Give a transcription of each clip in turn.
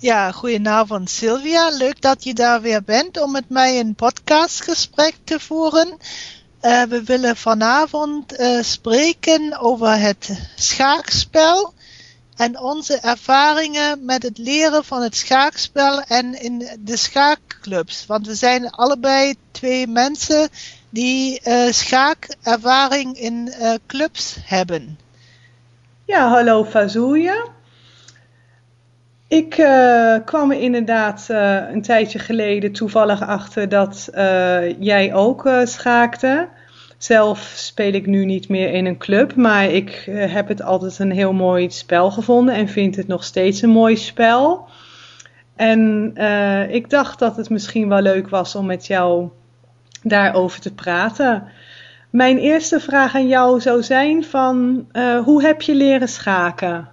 Ja, goedenavond Sylvia. Leuk dat je daar weer bent om met mij een podcastgesprek te voeren. Uh, we willen vanavond uh, spreken over het schaakspel en onze ervaringen met het leren van het schaakspel en in de schaakclubs. Want we zijn allebei twee mensen die uh, schaakervaring in clubs hebben. Ja, hallo Fazouja. Ik uh, kwam er inderdaad uh, een tijdje geleden toevallig achter dat uh, jij ook schaakte. Zelf speel ik nu niet meer in een club, maar ik heb het altijd een heel mooi spel gevonden en vind het nog steeds een mooi spel. En ik dacht dat het misschien wel leuk was om met jou daarover te praten. Mijn eerste vraag aan jou zou zijn van hoe heb je leren schaken?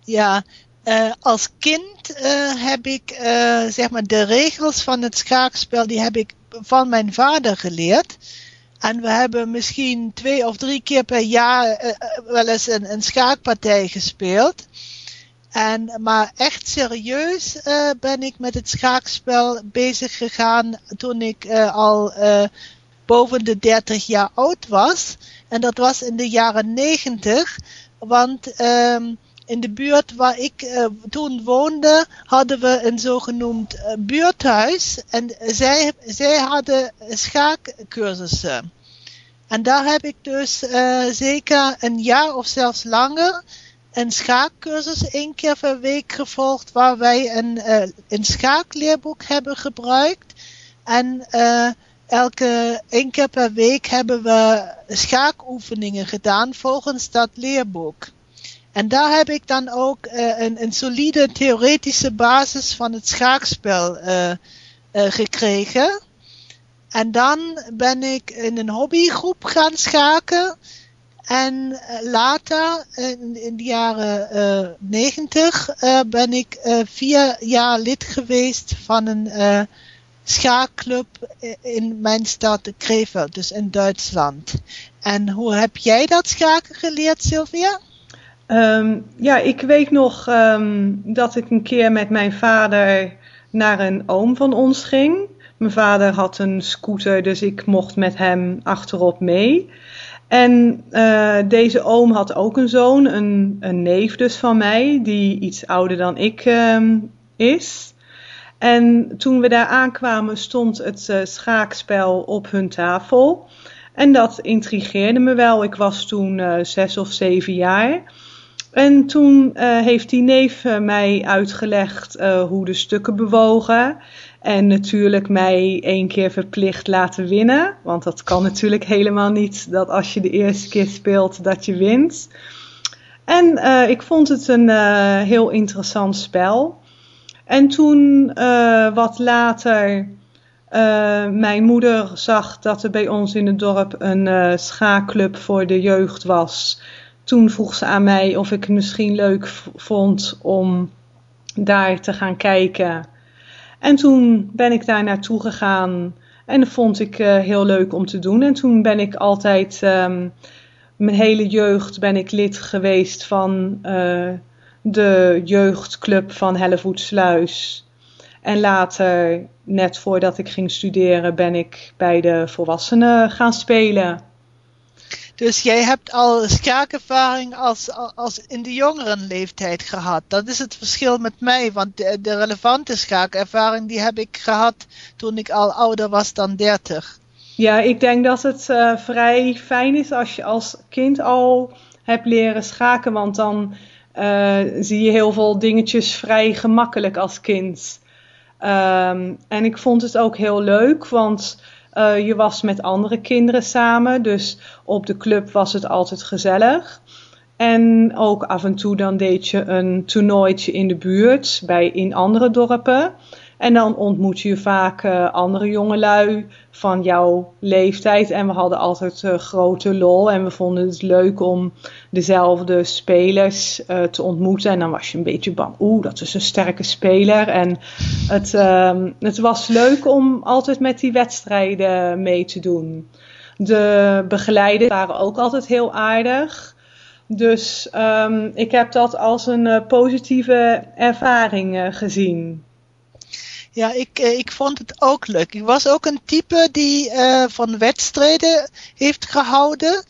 Ja, uh, als kind uh, heb ik uh, zeg maar de regels van het schaakspel, die heb ik van mijn vader geleerd. En we hebben misschien twee of drie keer per jaar wel eens een, een, schaakpartij gespeeld. En, maar echt serieus ben ik met het schaakspel bezig gegaan toen ik al boven de 30 jaar oud was. En dat was in de jaren 90. Want um, in de buurt waar ik uh, toen woonde, hadden we een zogenoemd uh, buurthuis. En zij, zij hadden schaakcursussen. En daar heb ik dus uh, zeker een jaar of zelfs langer een schaakcursus één keer per week gevolgd, waar wij een, een schaakleerboek hebben gebruikt. En elke één keer per week hebben we schaakoefeningen gedaan volgens dat leerboek. En daar heb ik dan ook uh, een, een, solide theoretische basis van het schaakspel uh, uh, gekregen. En dan ben ik in een hobbygroep gaan schaken. En later, in, de jaren negentig, ben ik vier jaar lid geweest van een schaakclub in mijn stad Krefeld, dus in Duitsland. En hoe heb jij dat schaken geleerd, Sylvia? Um, ja, ik weet nog um, dat ik een keer met mijn vader naar een oom van ons ging. Mijn vader had een scooter, dus ik mocht met hem achterop mee. En uh, deze oom had ook een zoon, een, een, neef dus van mij, die iets ouder dan ik um, is. En toen we daar aankwamen stond het uh, schaakspel op hun tafel. En dat intrigeerde me wel. Ik was toen uh, zes of zeven jaar. En toen uh, heeft die neef uh, mij uitgelegd uh, hoe de stukken bewogen. En natuurlijk mij één keer verplicht laten winnen. Want dat kan natuurlijk helemaal niet dat als je de eerste keer speelt dat je wint. En ik vond het een heel interessant spel. En toen wat later mijn moeder zag dat er bij ons in het dorp een schaakclub voor de jeugd was toen vroeg ze aan mij of ik het misschien leuk vond om daar te gaan kijken. En toen ben ik daar naartoe gegaan en dat vond ik uh, heel leuk om te doen. En toen ben ik altijd, um, mijn hele jeugd ben ik lid geweest van uh, de jeugdclub van Hellevoetsluis. En later, net voordat ik ging studeren, ben ik bij de volwassenen gaan spelen. Dus jij hebt al schaakervaring als, als in de jongere leeftijd gehad. Dat is het verschil met mij, want de, relevante schaakervaring die heb ik gehad toen ik al ouder was dan 30. Ja, ik denk dat het uh, vrij fijn is als je als kind al hebt leren schaken, want dan uh, zie je heel veel dingetjes vrij gemakkelijk als kind. Um, en ik vond het ook heel leuk, want uh, je was met andere kinderen samen, dus op de club was het altijd gezellig. En ook af en toe dan deed je een toernooitje in de buurt, bij, in andere dorpen. En dan ontmoet je vaak uh, andere jongelui van jouw leeftijd. En we hadden altijd uh, grote lol. En we vonden het leuk om dezelfde spelers uh, te ontmoeten. En dan was je een beetje bang. Oeh, dat is een sterke speler. En het, ehm, het was leuk om altijd met die wedstrijden mee te doen. De begeleiders waren ook altijd heel aardig. Dus um, ik heb dat als een positieve ervaring gezien. Ja, ik, ik vond het ook leuk. Ik was ook een type die uh, van wedstrijden heeft gehouden.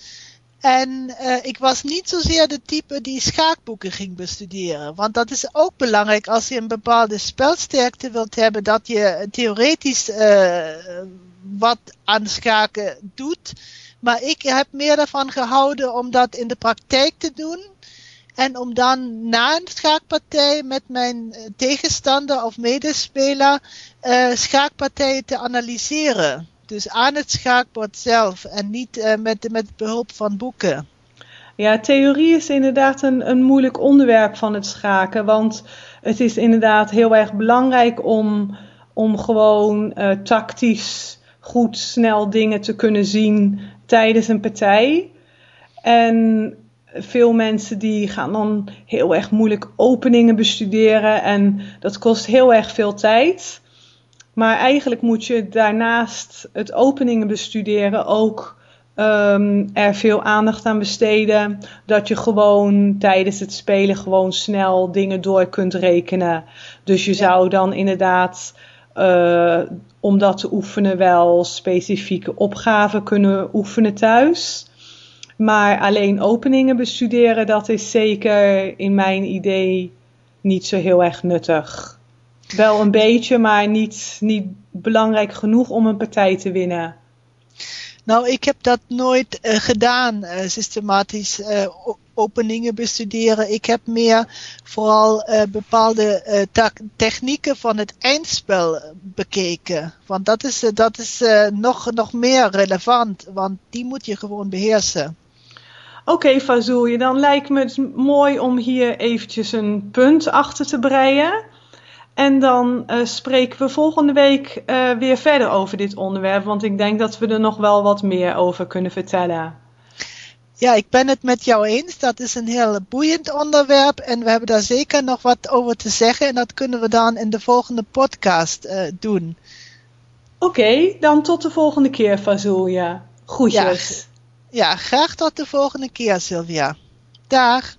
En uh, ik was niet zozeer de type die schaakboeken ging bestuderen. Want dat is ook belangrijk als je een bepaalde spelsterkte wilt hebben, dat je theoretisch uh, wat aan schaken doet. Maar ik heb meer ervan gehouden om dat in de praktijk te doen. En om dan na een schaakpartij met mijn tegenstander of medespeler uh, schaakpartijen te analyseren. Dus aan het schaakbord zelf en niet uh, met, met behulp van boeken. Ja, theorie is inderdaad een, een moeilijk onderwerp van het schaken. Want het is inderdaad heel erg belangrijk om, om gewoon tactisch goed snel dingen te kunnen zien tijdens een partij. En veel mensen die gaan dan heel erg moeilijk openingen bestuderen en dat kost heel erg veel tijd. Maar eigenlijk moet je daarnaast het openingen bestuderen ook um, er veel aandacht aan besteden. Dat je gewoon tijdens het spelen gewoon snel dingen door kunt rekenen. Dus je zou dan inderdaad, uh, om dat te oefenen, wel specifieke opgaven kunnen oefenen thuis. Maar alleen openingen bestuderen, dat is zeker in mijn idee niet zo heel erg nuttig. Wel een beetje, maar niet, niet belangrijk genoeg om een partij te winnen. Nou, ik heb dat nooit uh, gedaan, uh, systematisch uh, openingen bestuderen. Ik heb meer vooral bepaalde technieken van het eindspel bekeken. Want dat is, dat is nog, nog meer relevant, want die moet je gewoon beheersen. Oké, okay, Fazouje, dan lijkt me het mooi om hier eventjes een punt achter te breien. En dan uh, spreken we volgende week uh, weer verder over dit onderwerp, want ik denk dat we er nog wel wat meer over kunnen vertellen. Ja, ik ben het met jou eens. Dat is een heel boeiend onderwerp en we hebben daar zeker nog wat over te zeggen en dat kunnen we dan in de volgende podcast uh, doen. Oké, okay, dan tot de volgende keer, Fazulja. Groetjes. Ja, ja, graag tot de volgende keer, Sylvia. Dag.